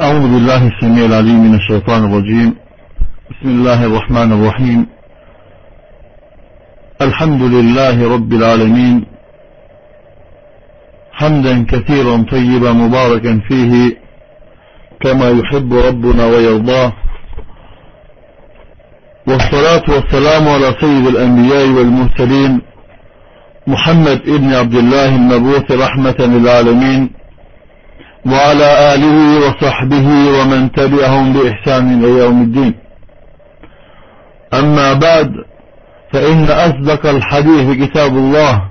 أعوذ بالله السميع العليم من الشيطان الرجيم. بسم الله الرحمن الرحيم. الحمد لله رب العالمين. حمدا كثيرا طيبا مباركا فيه كما يحب ربنا ويرضاه. والصلاة والسلام على سيد الأنبياء والمرسلين محمد ابن عبد الله المبعوث رحمة للعالمين. وعلى آله وصحبه ومن تبعهم بإحسان إلى يوم الدين. أما بعد فإن أصدق الحديث كتاب الله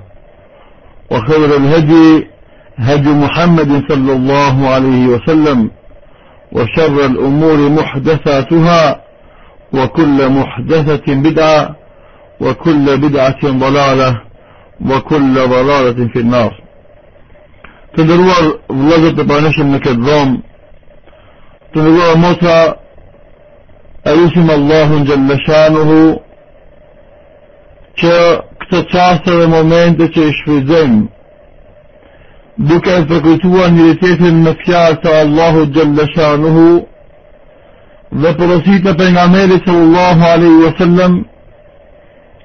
وخير الهدي هدي محمد صلى الله عليه وسلم وشر الأمور محدثاتها وكل محدثة بدعة وكل بدعة ضلالة وكل ضلالة في النار. Të ndëruar vëllezër të pranishëm në këtë dhomë, të ndëruar motra, e lusim Allahun gjellëshanuhu, që këtë qasë dhe momente që i shfridzojmë, duke e përkujtuar njëritetin në fjarë të Allahu gjellëshanuhu, dhe përësitë për nga meri aleyhi wa sallam,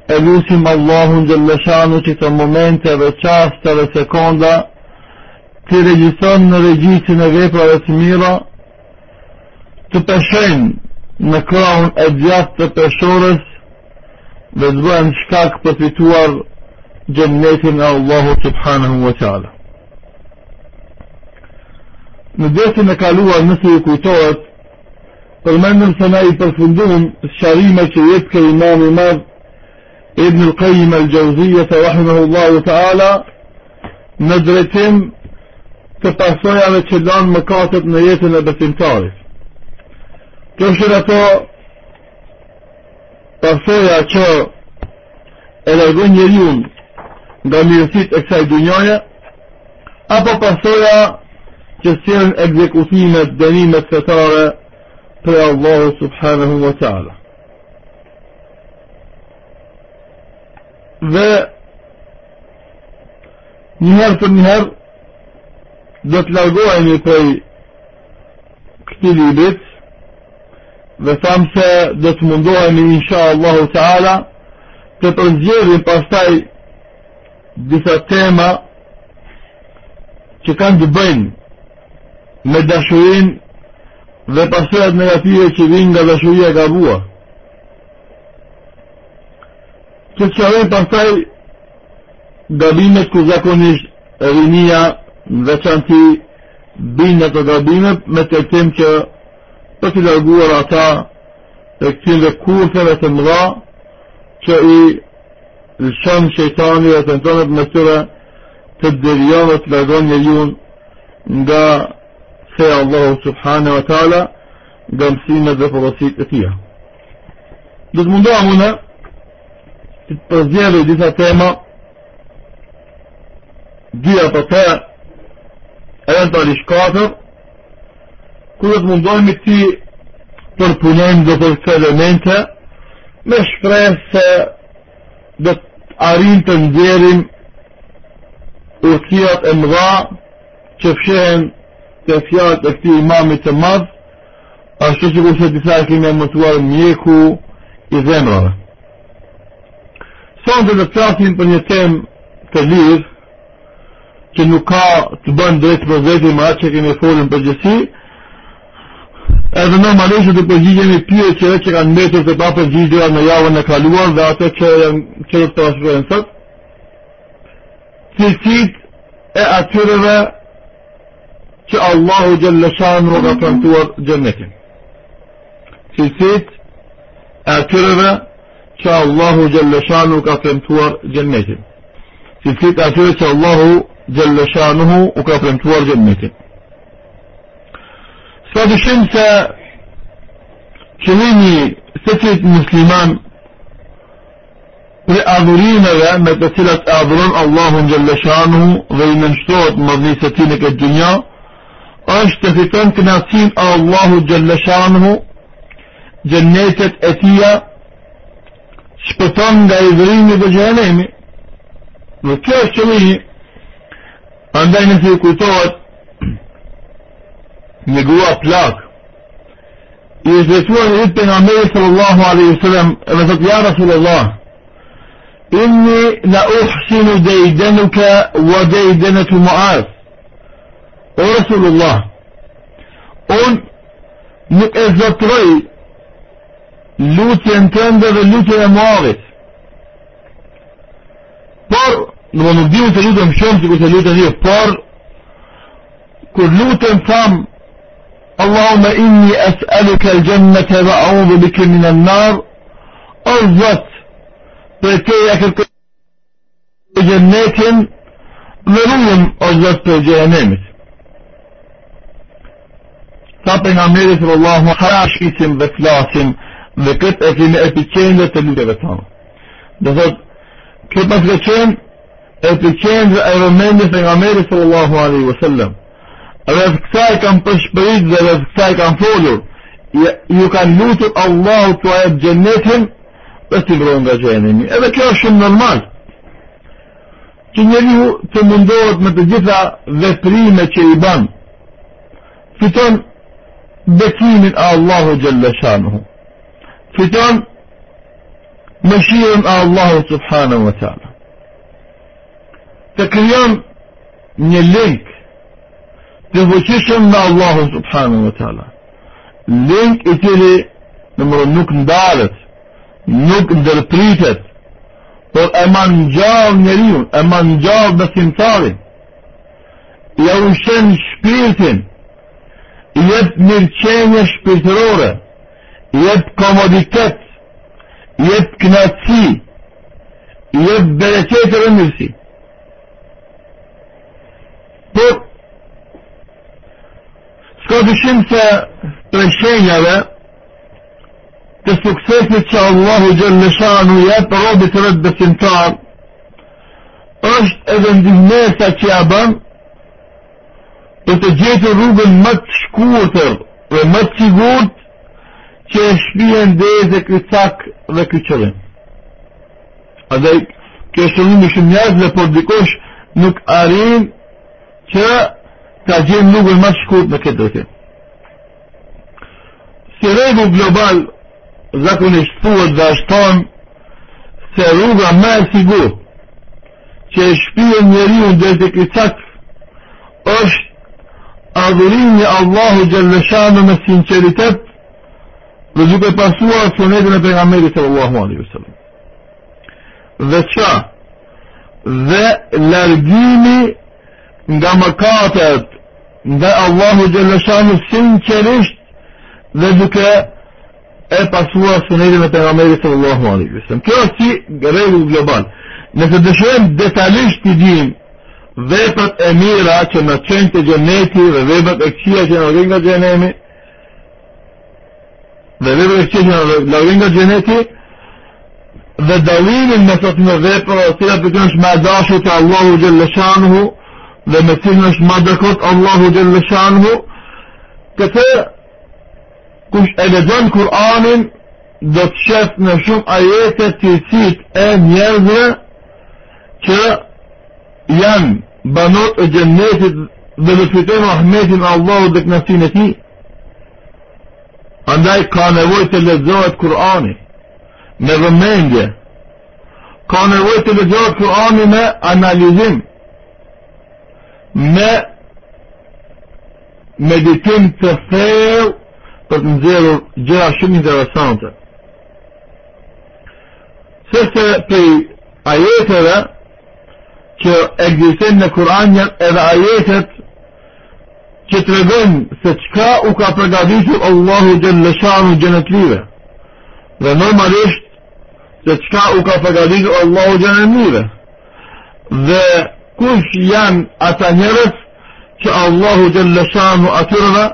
e lusim Allahun gjellëshanu që të momente dhe qasë dhe sekonda, të regjistron në regjistrin e veprave të mira, të peshojnë në krahun e gjatë të peshorës dhe të bëhen shkak për fituar gjennetin e Allahu subhanahu wa ta'ala. Në desin e kaluar nëse i kujtohet, përmendëm se na i përfundum sharime që jetë ke imam i madh Ibn al-Qayyim al-Jawziyya rahimahullahu ta'ala në drejtim të pasojave që lanë mëkatët në jetën e besimtarit. Kjo është ato pasoja që e largon njeriun nga mirësit e kësaj dunjoje, apo pasoja që sjellin ekzekutimet, dënimet fetare për Allahu subhanahu wa ta'ala. Dhe njëherë për njëherë do të largohemi prej këti librit dhe thamë se do të mundohemi insha Allahu Teala të përzjerim pastaj disa tema që kanë të bëjnë me dashurin dhe pasojat negative që vinë nga dashuria ka bua që të qërën pastaj gabimet ku zakonisht rinia veçanti binë të gabime me të tim që për të larguar ata këtim dhe kurtheve të mëdha që i lëshon shëjtani dhe të nëtonët me tyre të dërjon dhe të largon një jun nga se Allahu subhanahu wa ta'ala nga mësimet dhe porosit e tia. Dhe të mundoha mune të përzjeve disa tema dy apo të eventualisht ku do të mundohemi ti përpunojmë dhe për këtë elemente me shpresë se do të arim të ndjerim urkijat e mëdha që fshehen të fjallët e këti imamit të madh ashtu që kurse disa e kemi mëtuar mjeku i zemrave. Sonë të të prasin për një tem të lirë që nuk ka të bënë drejtë për vetë më atë që kemi folën për gjësi, edhe normalisht të përgjigjemi pyre që që kanë mbetur të pa përgjigjera në javën e kaluar dhe ato që janë që të përshkërën sot, cilësit e atyreve që Allahu Gjellëshan rë ka premtuar gjennetin. Cilësit e atyreve që Allahu Gjellëshan rë ka premtuar gjennetin. Cilësit e atyre që Allahu جل شأنه وكافر امتوار جنته سفاد الشمس شنيني ستة مسلمان لأذرين ما تسلت أذرون الله جل شأنه غي منشطوط مضني ستينك الدنيا. أشتفتن كناسين الله جل شأنه جنيتة أتيا. شبطان غي ذرين بجهنمي وكيف شوية Andaj nëse i kujtohet një grua plak i është dretuar një ditë për nga meri sallallahu alaihi sallam e me thot ja Rasulullah inni la uhsinu dejdenuka wa dejdenetu muaz o Rasulullah on nuk e zotroj lutjen tënde dhe lutjen e muavit por në nuk diu të lutem shumë si ku të lutem një por kur lutem tham اللهم إني أسألك الجنة وأعوذ بك من النار أرزت فكي جنات ضرورا أرزت جهنمت Sapë nga meri së Allah më hara shkisim dhe flasim dhe këtë e kemi epicendë të luteve tonë. Dhe thot, këtë pas ka qenë epicendë e rëmendës nga meri së Allahu alaihi wa sallam. Dhe të kësaj kam përshpërit dhe dhe të kësaj kam folur, ju kanë lutur Allahu të ajet gjennetin dhe të vrojnë nga gjenemi. Edhe kjo është shumë normal. Që njeri ju të mundohet me të gjitha veprime që i banë, fiton betimin a Allahu Gjellëshanuhu. Fiton mëshirën a Allahu Subhanahu wa ta'ala. të krijon një link të fuqishëm me Allahu subhanahu wa taala. Link i cili në nuk ndalet, nuk ndërpritet, por e ma njallë njeriu, e ma njallë besimtarin, ja ushen shpirtin, i jep mirqenje shpirtërore, i jep komoditet, i jep knaci, i jep e rëndësi. Por, s'ka dyshim se për shenjave të suksesit që Allahu Gjellëshanu jep robit të rëtë besimtar, është edhe ndihmesa që ja bënë për të gjetur rrugën më të shkurtër dhe më të sigurt që e shpijen dhe dhe këtë dhe këtë. A dhe kjo shëllim i shumë njazë por dikosh nuk arin që të gjenë rrugën më të shkurt në këtë dhe Si regu global zakonisht thuët dhe ashton se rruga më e sigur që e shpijen njeri unë dhe dhe këtë cak është adhurimi Allahu Gjellëshanu me sinceritet dhe duke pasuar sunetin e pengamerit sallallahu alaihi wasallam. Dhe qa? Dhe largimi nga mëkatet ndaj Allahu Gjellëshanu sinqerisht dhe duke e pasuar sunetin e pejgamberit sallallahu alaihi wasallam. Kjo është si rregull global. Nëse dëshojmë detajisht të dim veprat e mira që na çojnë te xheneti dhe veprat e këqija që na vijnë nga xhenemi dhe veprat e këqija që na vijnë nga xheneti dhe dallimin mes atyre veprave të cilat bëhen me dashur të Allahu xhallahu dhe me cilën është ma dëkot Allahu Gjellëshanhu këte kush e ledon Kur'anin do të shef në shumë ajetet të cit e njerëzve që janë banot e gjennetit dhe në fitojnë rahmetin Allahu dhe knasin e ti andaj ka nevoj të lezohet Kurani me vëmendje. Ka nevoj të lezohet Kurani me analizim me meditim të thell për të nëzirur gjera shumë interesante. Se se për ajeteve që egzistin në Kur'an janë edhe ajetet që të regojnë se qka u ka përgaditur Allahu gjëllëshanu gjënetlive dhe normalisht se qka u ka përgaditur Allahu gjënetlive dhe kush janë ata njerës që Allahu gjëllëshanu atyrëve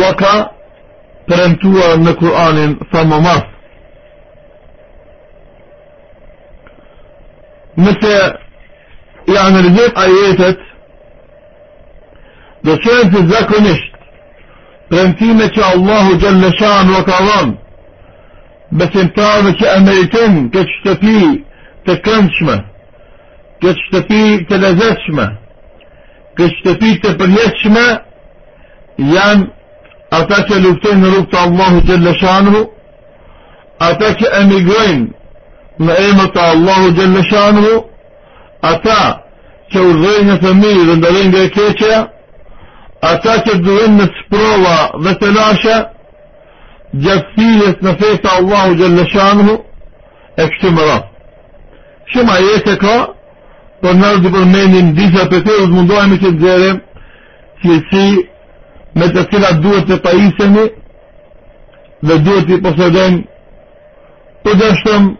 wa ka përëmtua në Kur'anin sa më mas nëse i analizim ajetet do qenë të zakonisht premtime që Allahu Gjellëshan vë këtë shtëpi të lezetshme këtë shtëpi të përjetshme janë ata që luftojnë në rrugë të Allahu Gjelle Shanuhu, ata që emigrojnë në emër të Allahu Gjelle Shanuhu, ata që urdhojnë në fëmijë dhe ndalojnë nga e ata që duhen në sprova dhe të lashe, gjatë thilës në fejtë Allahu Gjelle Shanuhu, e kështu më ratë. Shumë ajete ka, për nërë të përmenin disa për të të mundohemi që të gjerem, që si me të cilat duhet të pajisemi dhe duhet të posedem për dështëm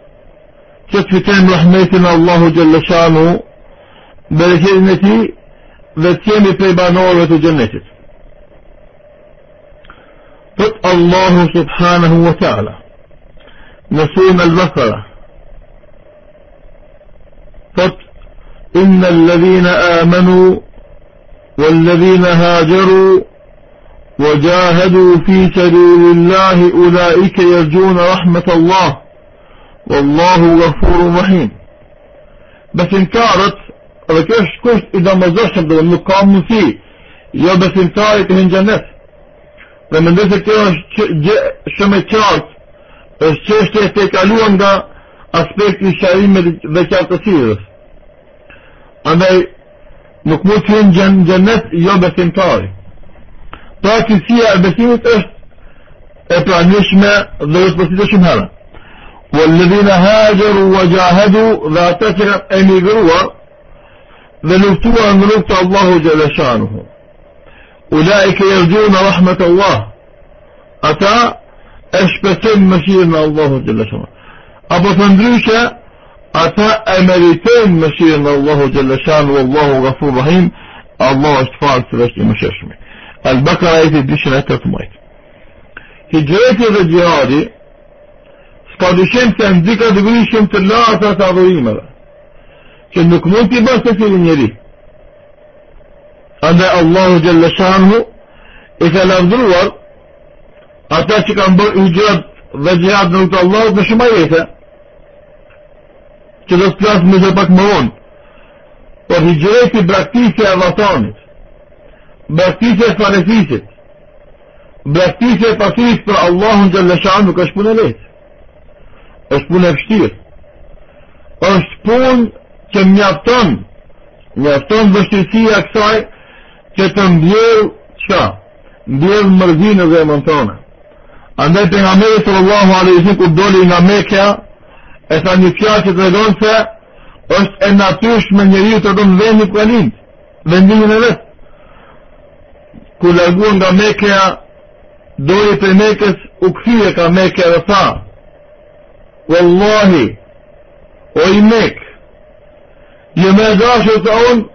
që të fitem rahmetin Allahu Gjellëshanu bereqetin e ti dhe të jemi prej banorëve të gjennetit. Fët Allahu subhanahu wa ta'ala në sunë al-Bakara فت إن الذين آمنوا والذين هاجروا وجاهدوا في سبيل الله أولئك يرجون رحمة الله والله غفور رحيم بس انكارت ركش كشت إذا ما زرشم ده المقام فيه يا بس انكارت من جنة لما ندرس شارت është çështje e kaluar nga aspekti i shërimit dhe qartësisë. Andaj nuk mund të jenë gjen, gjennet jo besimtari. Pra kësia e besimit është e pranishme dhe është pësitë shumë herë. والذين هاجروا وجاهدوا ذات كلام emigruar dhe luftuar në rrugë të Allahu xhalla shanuhu. Ulaika yarjuna rahmat Allah. Ata e shpesojnë mëshirën e Allahut xhalla shanuhu. Apo të ndryshe أتى أمريتين مشيئا الله جل شأنه والله غفور رحيم. الله اشتفاق سلاشتي مشاشمي البقرة ايتي ديشن تتميت هجرتي الرجالي سقادشين تنزيكا دبريشن تلاتا تعظيم që nuk mund t'i bërë se si njëri. Andë Allahu Gjelle Shanhu i ka lavdruar ata që kanë bërë i që do të flasë më dhe pak më vonë. Por hijreti braktisje e vatanit, braktisje e farefisit, braktisje e pasirit për Allahun Gjellëshan nuk është punë e letë. është punë e fështirë. është punë që mjafton, mjafton vështirësia kësaj që të mbjell qa? Mbjell mërzinë dhe mëntone. Andaj për nga mërë sallallahu alaihi ku doli nga Mekja, e tha një fjallë që të regonë se është e natysh me njëri të donë vendi ku e lindë, vendimin e vetë. Ku larguan nga mekea, dojë për mekes u këthije ka mekea dhe tha, Wallahi, o i mek, një me dashë të unë,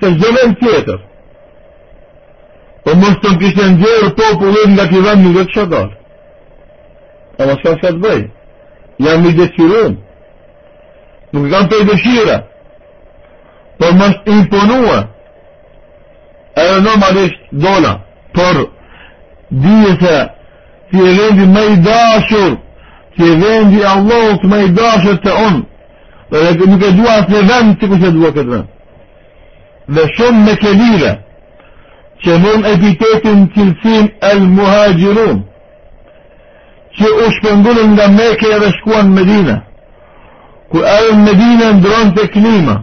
se zëmen tjetër, po mështë të më kishtë në gjerë popullin nga vend një gëtë shakarë. A më shka shka të bëjë? Jam i dëshiruar. Nuk kam për dëshira. Por më është imponua. Edhe normalisht dola. Por dhije se si e vendi me i dashur, si e vendi Allahut me i dashur të unë. Dhe nuk e dua asë në vend si ku se dua këtë vend. Dhe shumë me kelire që mund epitetin cilësim el muhajgjirun që u shpëndullin nga meke dhe shkuan në Medina ku edhe në Medina ndronë të klima.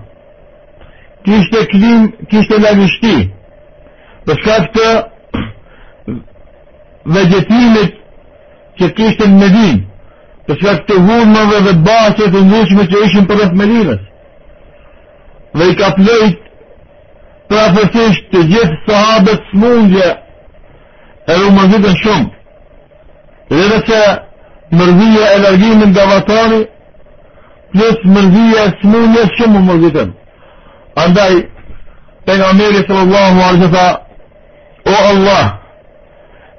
Kishte klim kishte lagështi. Për shkak të vegetimit që kishte në Medin për shkak të hurmave dhe basët të ndryshme që ishin për rrëth Medinës. Dhe i ka plejt prafësisht të gjithë sahabët smundje e rumëzitën shumë edhe që mërzia e largimin nga vatani plus mërzia e smunjes shumë më mërzitën andaj për nga meri sallallahu sallam o Allah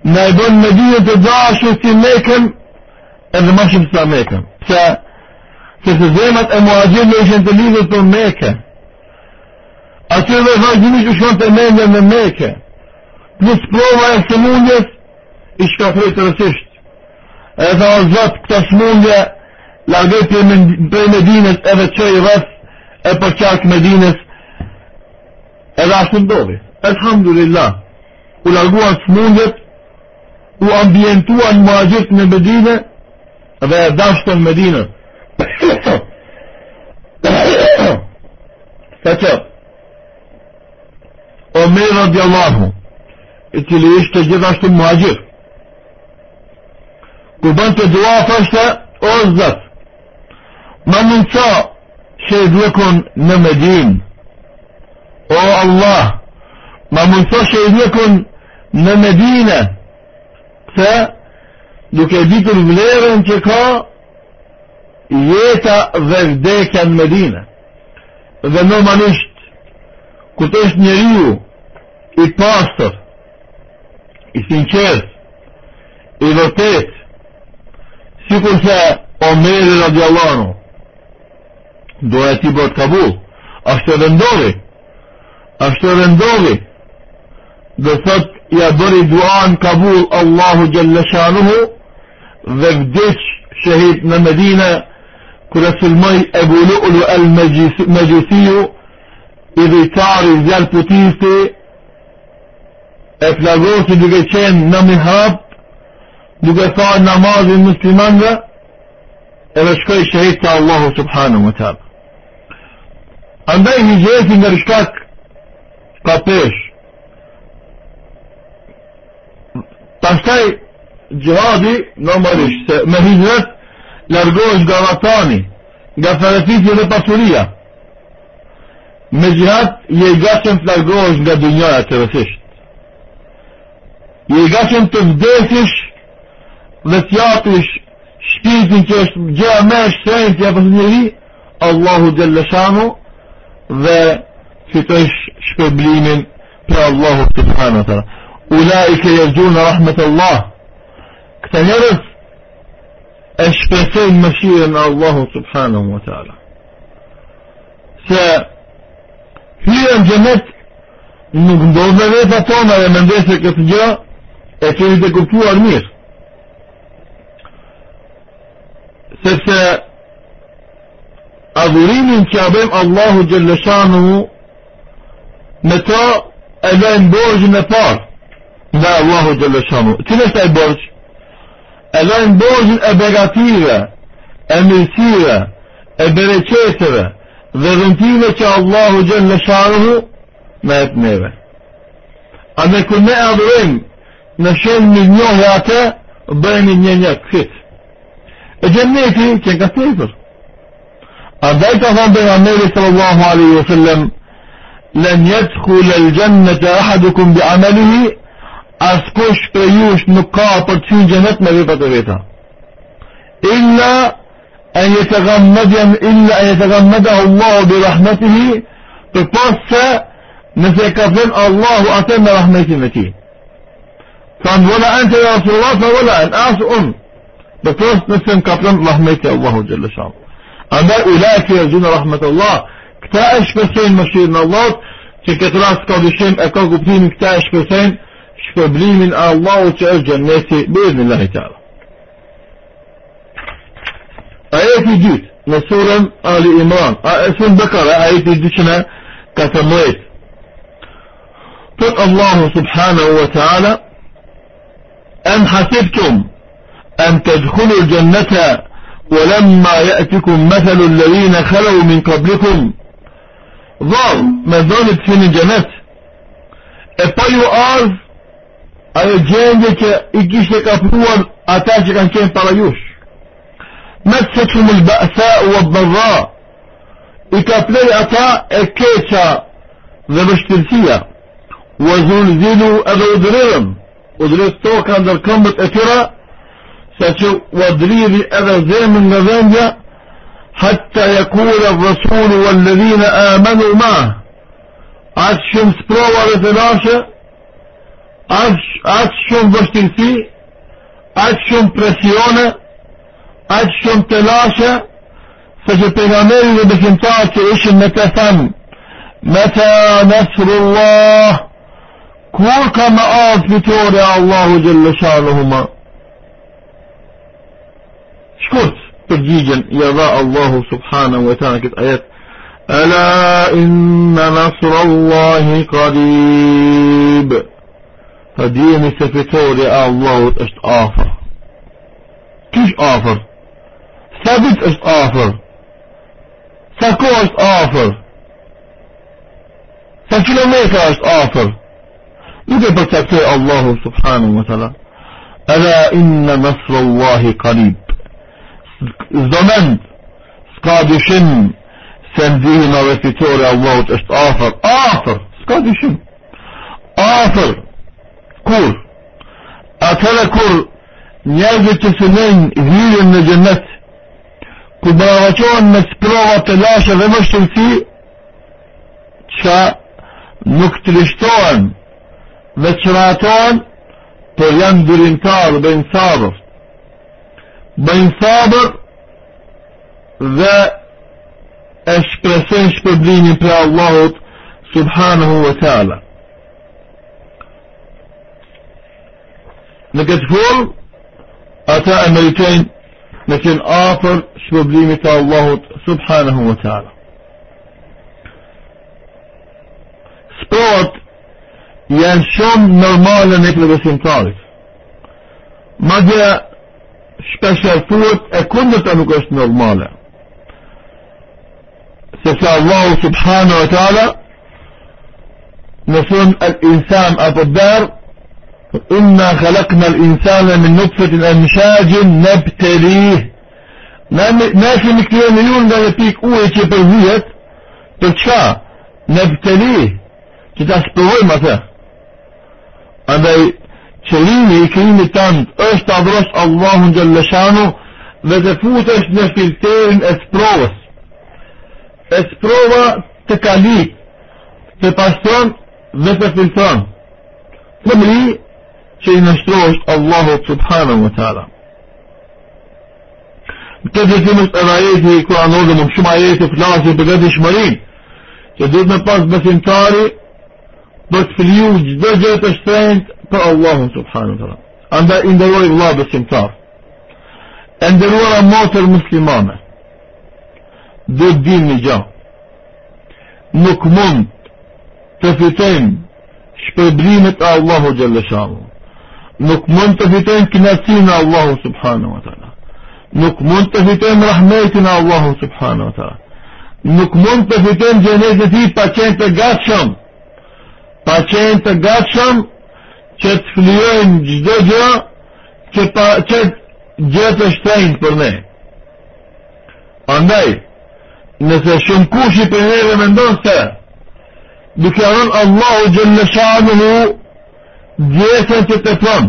në i bën me dhijën të dashën si mekën edhe ma shumë sa mekën. Se se se zemat e muajgjën në ishën të lidhët për mekën. Aty dhe vazhdimisht u shkon të mendje me mekën. Plus prova e smunjes i shkafrejt të rësisht e tha o zot këta shmundje largoj për Medines edhe qoj rrës e për qark Medines edhe ashtë ndodhi. Elhamdulillah u larguan smundet, u ambientuan muajit në Medine dhe e dashtën Medine. Sa që, Omer radiallahu, i cili ishte gjithashtu muajit, ku bënd të dua fashte, o mundësa që i dhekon në Medin, o Allah, që i dhekon në Medine, se duke ditur vlerën që ka jeta dhe vdekja në Medine. Dhe normalisht, ku të është njeriu i pastor, i sinqert, i vërtet, si kurse Omeri radiallano, do e ti bërë kabul, ashtë e vendori, ashtë e vendori, dhe thot ja bëri duan kabul Allahu Gjellëshanuhu dhe vdeq shahid në Medina kërë sëlmoj Ebu Lu'lu el Megjusiju i dhejtari zjarë putisti e flagosi duke qenë në mihrab duke tha namazin muslimanve e dhe shkoj shahid të Allahu Subhanahu wa ta'ala. Andaj hijreti nga rishkak ka pesh. Pastaj gjihadi normalisht se me hijret largohesh nga vatani nga farefitje dhe pasuria. Me gjihad je i gachem të largohesh nga dunjaja të rësisht je i gachem të vdesish dhe t'japish shpirtin që është gjë më e shenjtë ja për njëri, Allahu xhallashanu dhe fitosh shpërblimin për Allahu subhanahu wa taala. Ulaika yarjun rahmet Allah. Këta njerëz e shpresojnë mëshirën e Allahut subhanahu wa taala. Se në xhenet nuk ndodh me vetë tona dhe mendese këtë gjë e kemi të kuptuar mirë. Sepse adhurimin që abem Allahu Gjellëshanu me ta e lejnë borgjën e parë nga Allahu Gjellëshanu. Cile është e borç? E lojnë borgjën e begative, e mirësive, e bereqeteve dhe dhëntime që Allahu Gjellëshanu me e të neve. A me kër ne adhurim në shenë një njohë atë, bëjmë një një këtë. E gjenneti që nga tepër. A dhe të thonë dhe nga Meri sallallahu alaihi wa sallam, لن يدخل الجنة أحدكم بعمله askush për jush nuk ka për të qenë xhenet me veprat e veta. Illa an yataghammadan illa an yataghammadahu Allah bi rahmatihi për pasë nëse ka thënë Allahu atë me rahmetin e tij. Kan wala anta ya Rasulullah fa wala an as'un. Për pasë nëse ka thënë rahmeti Allahu jalla shan. Anda ulaki yarjun rahmatullah. Këta e shpesojnë mëshirën e Allahut, që këtë rast ka dyshim e ka kuptimin këta e shpesojnë shpërblimin e Allahut që është gjenneti bëjnë Allah i tala. Ajeti dytë në surën Ali Imran, a e surën Bekara, ajeti dyqëna ka të mëjtë. Tëtë Allahu subhanahu wa ta'ala, أم حسبتم أن تدخلوا الجنة ولما يأتكم مثل الذين خلوا من قبلكم. ضار مدون في الجنة أبايو آر أي جنجة إجيش كفور أتاجك أن كان طريوش مستهم البأساء والضراء. إكابلي أتا إكيتا ذبشترسية وزلزلوا أذو أدريرم أدريس توقع عند الكمبت أترى سچو ودريد اذا زيم النظام حتى يكون الرسول والذين آمنوا معه. عاد شم سبروا لفلاشة عاد شم بشتلسي برسيونة عاد شم تلاشة. سچو پیغامري لبكنتا چوش النتفن متى نصر الله؟ كوكا ما آذ بتوري الله جل شانهما. Ja dha Allahu Subhanahu wa ta'ala këtë ajet, ألا إن نصر الله قريب. فديني سفتوري الله أشت آفر. كيش آفر؟ ثابت أشت آفر. سكو أشت آفر. سكيلومتر أشت آفر. يجب بتكتير الله سبحانه وتعالى. ألا إن نصر الله قريب. zdo mend, s'ka dyshim se ndihima dhe fitore Allahut është afer, afer, s'ka dyshim, afer, kur, atëre kur njerëzit që sënojnë hyrën në gjennet, ku baravacohen me sprovat të lashe dhe më shtërësi, që nuk të lishtohen dhe qëratohen, për janë dyrimtarë dhe insarët, بين صابر ذا اشبرسيش بدليني بلا الله سبحانه وتعالى. نقد فول اتا امريتين لكن آخر شبابليمي تا الله سبحانه وتعالى. سبورت يعني شم نرمال نقل بسين تاريخ ما جاء shpesher thuët e kundët nuk është normale. Sepse Allahu subhanahu wa ta'ala në thunë al-insan apo dërë إنا خلقنا الإنسان من نطفة أمشاج نبتليه ناشي مكتير مليون دا يبيك اوه چه پر هيت پر چا نبتليه چه تا سپروي مثلا اندai qëllimi i krimit tëndë është të adhrosh Allahun Gjellëshanu dhe të futesh në filterin e sprovës. E sprova të kalit, të pastron dhe të filtron. Të mëri që i nështrosh Allahu Subhanahu wa ta'ala. Këtë gjithim është edhe ajeti i Kuranor dhe më shumë ajeti flasin për këtë shmërin, që duhet me pas besimtari për të fliu dhe gjë të shtrenjtë فالله الله سبحانه وتعالى عند عند الله بس انتار عند الورى موت المسلمان ضد الدين نجا نكمن تفتين شبريمة الله جل شانه nuk mund të fitojnë kënaqësinë e Allahut subhanahu wa taala. Nuk mund të fitojnë rahmetin e Allahut subhanahu wa taala. Nuk mund të fitojnë xhenetin e tij pa qenë të gatshëm. Pa qenë të gatshëm që të flijojnë çdo gjë që pa që gjë të shtrenjtë për ne. Andaj, nëse shumë kush i për neve mendon se duke rënë Allahu gjëllë shanuhu djesën që të pron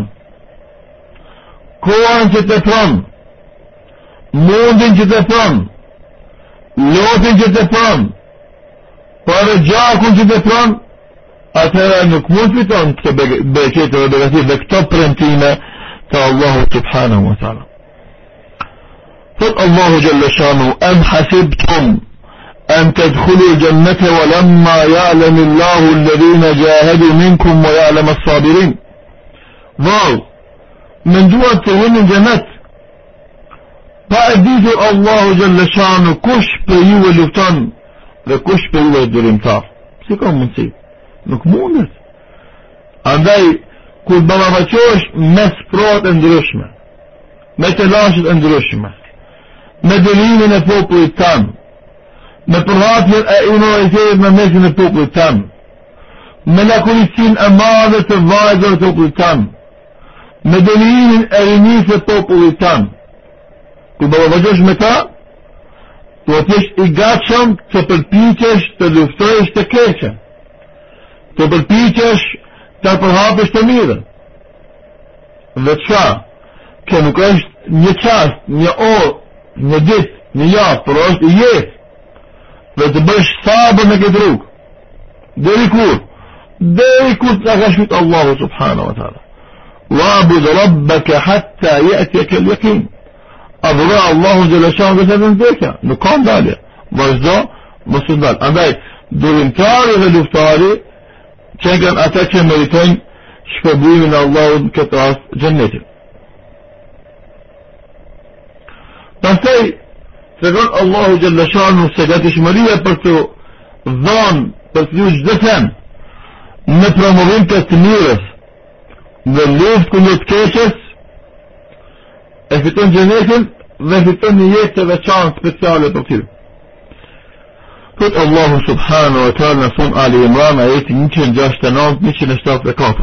kohën që të pron mundin që të pron lotin që të pron për gjakun që të pron atëra nuk mund fiton këtë beqetë dhe begatit dhe këto premtime të Allahu subhanahu wa ta'ala الله جل شانه أم حسبتم أن تدخلوا الجنة ولما يعلم الله الذين جاهدوا منكم ويعلم الصابرين واو! من دوا تهون الجنة. فأديث الله جل شانه كش بيو اللفتان وكش بيو الدرمتار سيكون من Nuk mundet. Andaj, kur balafaqohesh me sprat e ndryshme, me të lashët e ndryshme, me dëlimin e popullit tanë, me përhatën e inovitetit me mesin e popullit tanë, me lakurisin e madhe të vajzëve të popullit tanë, me dëlimin e rinisë e popullit tanë. Kur balafaqohesh me ta, do të jesh i gatshëm të përpiqesh të luftojësh të keqen. Të përpiqesh të përhapësh të mire. Dhe të qa, ke nuk është një qast, një orë, një ditë, një javë, për është jetë, dhe të bësh sabër në këtë rrugë. Deri kur? Deri kur të ka shkut Allahu subhanahu wa ta'ala. Wabud rabbaka hatta ya'tiyaka al-yaqin. Adhura Allahu jalla shan dhe të ndekja. Nuk ka ndalje. Vazhdo, mos u ndal. Andaj durimtari dhe luftari që kanë ata që meritojnë shpërblimin e Allahut në këtë rast xhennetin. Pastaj tregon Allahu Gjelle Shanu se gati shmëria për të dhanë për të ju gjdo në promovim të të mirës dhe luft kundër të keqes e fiton gjenetin dhe fiton një jetë të veçanë speciale për tyre Thot Allahu subhanahu wa ta'ala në son Ali Imran ajeti 169-174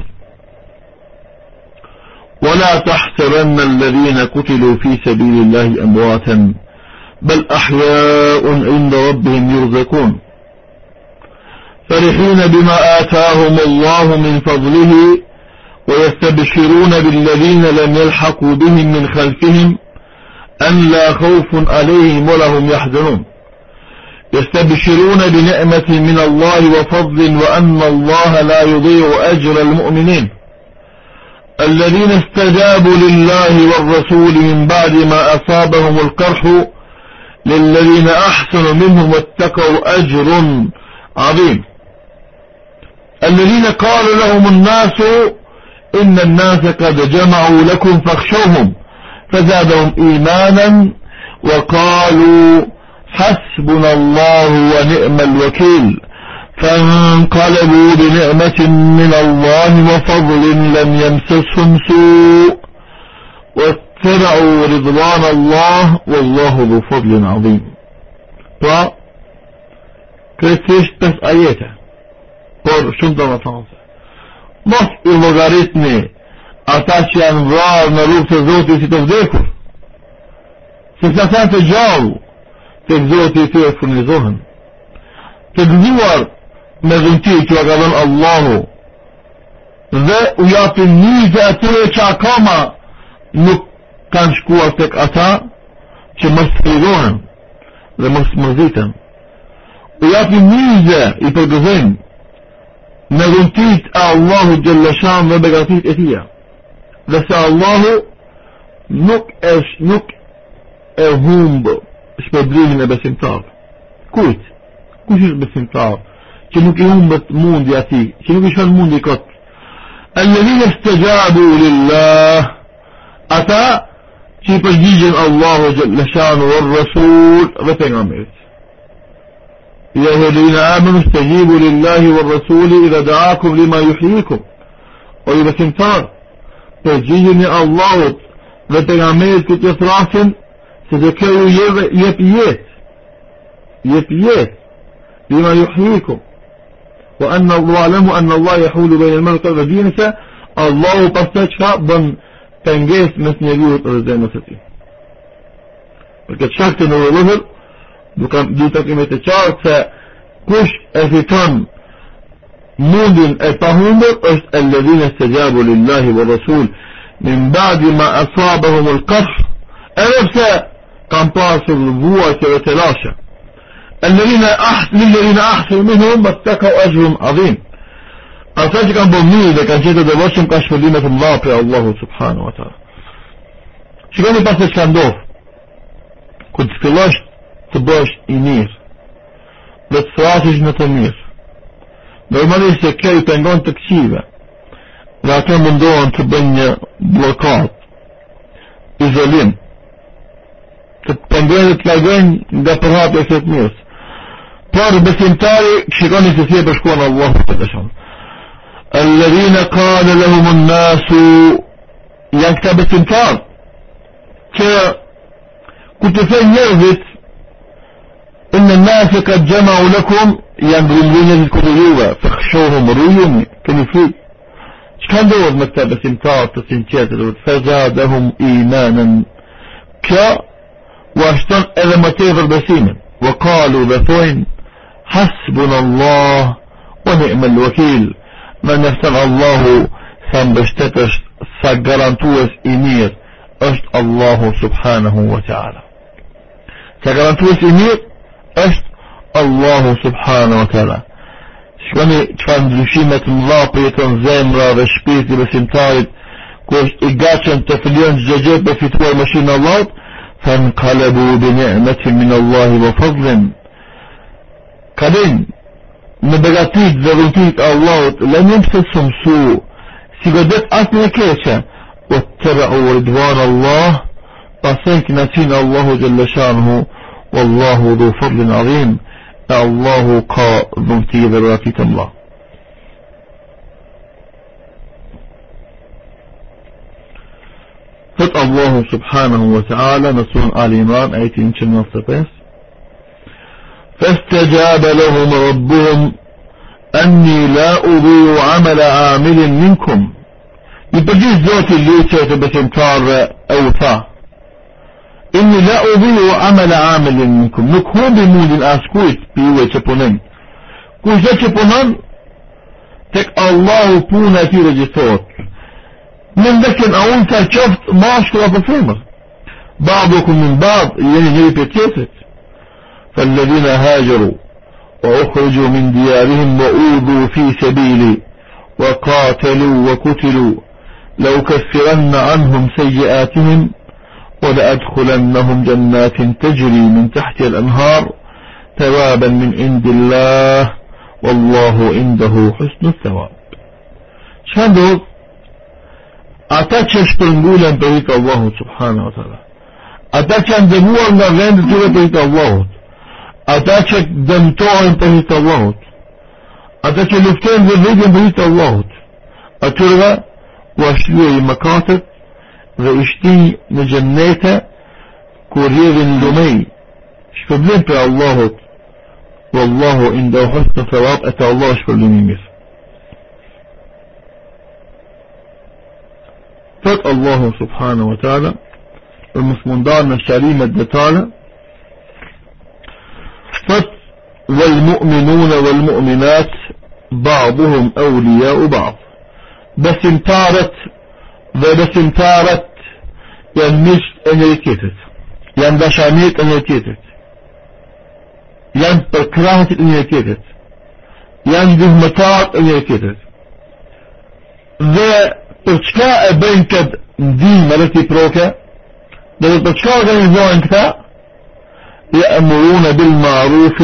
ولا تحسبن الذين قتلوا في سبيل الله أمواتا بل أحياء عند ربهم يرزقون. فرحين بما آتاهم الله من فضله ويستبشرون بالذين لم يلحقوا بهم من خلفهم أن لا خوف عليهم ولهم يحزنون. يستبشرون بنعمة من الله وفضل وأن الله لا يضيع أجر المؤمنين. الذين استجابوا لله والرسول من بعد ما أصابهم القرح للذين أحسنوا منهم واتقوا أجر عظيم. الذين قال لهم الناس إن الناس قد جمعوا لكم فاخشوهم فزادهم إيمانا وقالوا حسبنا الله ونعم الوكيل. فانقلبوا بنعمة من الله وفضل لم يمسسهم سوء. واتبعوا رضوان الله والله ذو فضل عظيم. ف كريتيش بس آياته بور شمد الله مص الوغاريتني أتاشيان غار نروف تزوتي ستفديكو ستفديكو të zotit të e furnizohen. Të gëzuar me dhunti që a ka dhenë Allahu. Dhe u japin njëzë atyre që akoma nuk kanë shkuar të ata që më sfrigohen dhe më smërzitën u japin njëzë i përgëzim me dhuntit a Allahu gjëllëshan dhe begatit e tia. Dhe se Allahu nuk e nuk e humbë shpërdrimin e besimtar kujt kush është besimtar që nuk i humbët mundi ati, që nuk i shën mundi kot. Alladhina istajabu lillah, ata që i përgjigjen Allahu jalla shanu wal rasul dhe pejgamberit. يا أيها الذين آمنوا استجيبوا لله والرسول إذا دعاكم لما يحييكم وإذا كنتار تجيجني الله dhe pejgamberit këtë të thrasin تذكروا يبيت يبيت بما يحييكم. وأن الله لم أن الله يحول بين الملك والجنس الله قصدك بن تنجيس مثل يقول الرزين وستي. وكذا شكت أنه يظهر دوتا قيمة تشار فكش أفتان مودن أفهمر الذين استجابوا لله والرسول. من بعد ما أصابهم القرح. أنفسه pasur vuajtje të lashe الذين أحسن للذين أحسنوا منهم واتقوا أجر عظيم. أصلاً كان بمني إذا كان جيدا دوشم كاش مدينة الله في الله سبحانه وتعالى. كان يبقى كان دوف كنت فلاش تباش إنير dhe të thrashish në të mirë. Normalisht se kjo i pengon të këqive, dhe ato mundohen të bëjnë një blokat, izolim, dhe të lagojnë nga përhapje e të mirës. Por besimtari shikoni se si e përshkuan Allahu të dëshon. الذين قال لهم الناس janë këta besimtar që ku të thënë njerëzit إن الناس قد جمعوا لكم janë rrëllënjët këtë juve fëkhshohëm rrujumi këni fri që kanë dohët me këta besimtar të sinqetë dhe të fezadahum imanën kjo ashton edhe më tepër besimin وقالوا thojnë حسبنا الله ونعم الوكيل. من نفتن الله ثم بشتتش سجرانتوس إمير أشت الله سبحانه وتعالى. سجرانتوس إمير أشت الله سبحانه وتعالى. شواني كان دلوشيمة الله بيتن زمرا وشبيتي بسمتارد كوش إقاتشن تفليون جاجيب بفتوى مشين الله فانقلبوا بنعمة من الله وفضل. كدين نبغاتيت ذرونتيت الله لم يمسسهم سوء سيقدت أصلا كيشا واتبعوا رضوان الله فسنك نسين الله جل شانه والله ذو فضل عظيم الله قا ذمتي ذراتيت الله الله سبحانه وتعالى نصر آل إمران آيتين كم فاستجاب لهم ربهم أني لا أضيع عمل عامل منكم. يبجي زوتي اللي بس انكار أوفا إني لا أضيع عمل عامل منكم نكهو بمود الأسكويت بيوه تبونن كوشة تبونن تك الله بونا في رجسوت من ذكر أنت شفت ما أشكر بفهمه بعضكم من بعض يعني جاي فالذين هاجروا وأخرجوا من ديارهم وأوذوا في سبيلي وقاتلوا وقتلوا لأكفرن عنهم سيئاتهم ولأدخلنهم جنات تجري من تحت الأنهار ثوابا من عند الله والله عنده حسن الثواب. ata që shpërngulen për i të Allahut subhanahu wa taala. Ata që janë dëmuar nga vendi i tyre për i të Allahut. Ata që dëmtohen për i të Allahut. Ata që luftojnë dhe vetën për i të Allahut. Atyre u ashtuaj mëkatet dhe ishti në xhennete ku rrjedhin lumej. Shpërblim për Allahut. Wallahu indahu husnul thawab, ata Allah shpërblimin شكر لنمير فات الله سبحانه وتعالى المسلمون دارنا الشريمة دتالة والمؤمنون والمؤمنات بعضهم أولياء بعض. بس امتارت بس امتارت يعني مش انريكيتت يعني بشاميت انريكيتت يعني بكراهة انريكيتت يعني këtë ndihmë dhe ti proke dhe për çka organizojnë këta يأمرون بالمعروف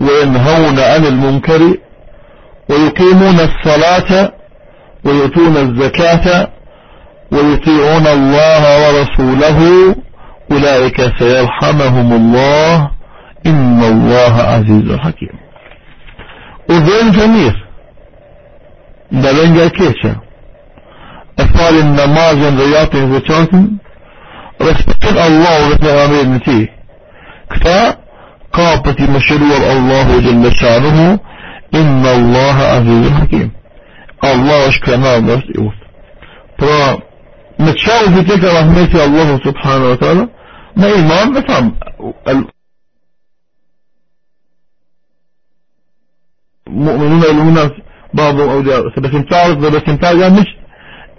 وينهون عن المنكر ويقيمون الصلاة ويؤتون الزكاة ويطيعون الله ورسوله أولئك سيرحمهم الله. إن الله عزيز حكيم. وذين جميل. دلنجا كيشا. أفعال النماز رياض زكاة رسبت الله ورسول الله كتا قابة مشروع الله جل شأنه. إن الله عزيز حكيم. الله أشكرنا الله يوت فرا نتشاو في تلك رحمة الله سبحانه وتعالى. ما إيمان نفهم المؤمنون يلون بعضهم أولياء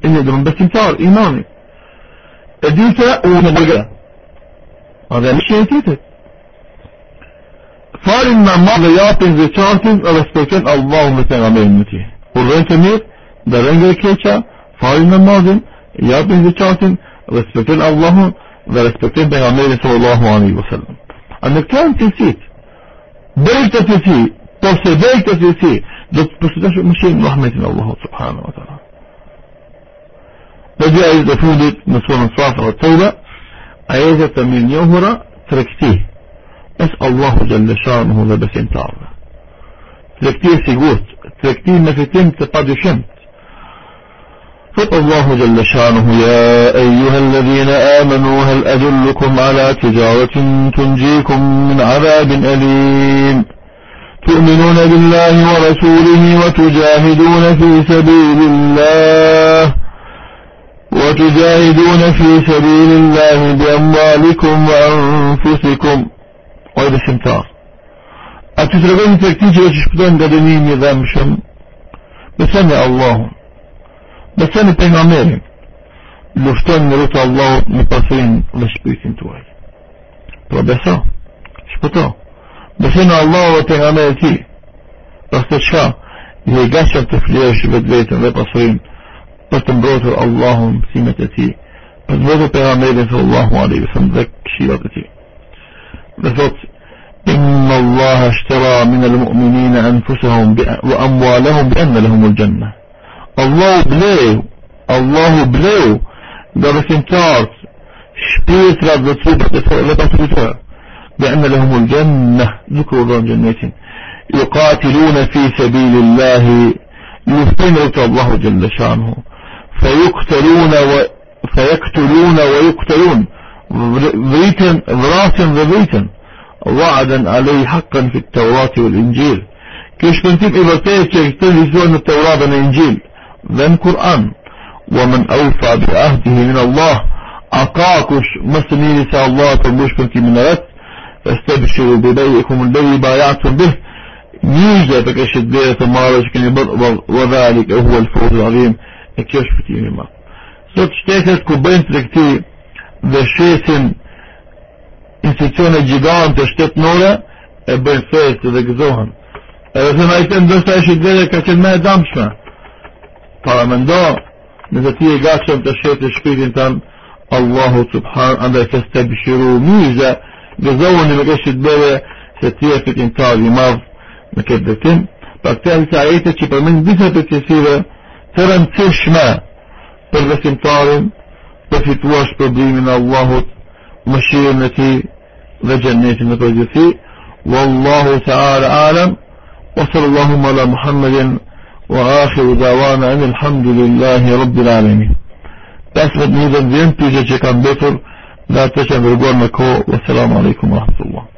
إني درم بس انتار إيماني. أديتا ومدقا هذا مش ينتيته فار إما ما غياتن زي تانتن أرسكتن الله ومتن عمين متي قرين تمير درين غير كيتا فار إما ما غياتن غياتن زي تانتن أرسكتن الله ورسكتن بين عمين صلى الله عليه وسلم. أنك كان تنسيت بيت تنسي تنسي بيت تنسي دوت بس ده مش رحمة الله سبحانه وتعالى Surën Safa wa Tauba, ajetet e mirë njohura tregti بس الله جل شأنه لبس انتار تركتيه سيقوت تركتيه ما في تم تقاد شمت. فط الله جل شأنه يا أيها الذين آمنوا هل أدلكم على تجارة تنجيكم من عذاب أليم؟ تؤمنون بالله ورسوله وتجاهدون في سبيل الله. وتجاهدون في سبيل الله بأموالكم وأنفسكم. وإذا شمتار أتترغن تكتيجي وششبتون قدنين يذام شم. بسنة الله. بسنة پیغمبر لفتن نروت الله مقصرين لشبيتين توي تو شبتا. بسنة الله وتغمير تي. رستشا. يقاشر تفليش بدبيتن لبصرين بتنبروت الله سيمتتي بتنبروت پیغمبر صلى الله عليه وسلم ذك شيرتي بثوت إن الله اشترى من المؤمنين أنفسهم وأموالهم بأن لهم الجنة الله بليو الله بليو ده بسنتارت شبيت رب لبطلتها بأن لهم الجنة ذكروا الله جنة يقاتلون في سبيل الله يثمرت الله جل شانه فيقتلون فيقتلون ويقتلون. ضريتن ضراسن ضريتن وعدا عليه حقا في التوراة والإنجيل. كيش كنتم إبرتين تجتلي سوى التوراة والإنجيل؟ ذن القرآن ومن أوفى بعهده من الله أقاكش مسني نساء الله تنبوش كنت من رت فاستبشروا ببيعكم الذي بايعتم به. نيجا بكشت بيت مارش كان وذلك هو الفوز العظيم. E kjo është fitimi më. Sot shtetet ku bëjnë tregti dhe shesin institucione gjigante shtetnore e bëjnë festë dhe gëzohen. Edhe se na i të ndërsa e shqit ka qenë me e damshme. Para me ndo, nëse ti e gatshëm të shetë shpirtin tënë, Allahu subhan, andaj se së të bëshiru mjëzë, gëzohen me kështë të bëve se ti e fitin i madhë në këtë dërtim. Për këtë e disa ajete që përmend disa përkjesive, të për besimtarin, për fituash problemin Allahut, mëshirën e ti وجنة متوجسي والله تعالى أعلم وصلى اللهم على محمد وآخر دعوانا أن الحمد لله رب العالمين أسمد نيدا زين تيجي كان بيتر لا تشعر بالقول مكو والسلام عليكم ورحمة الله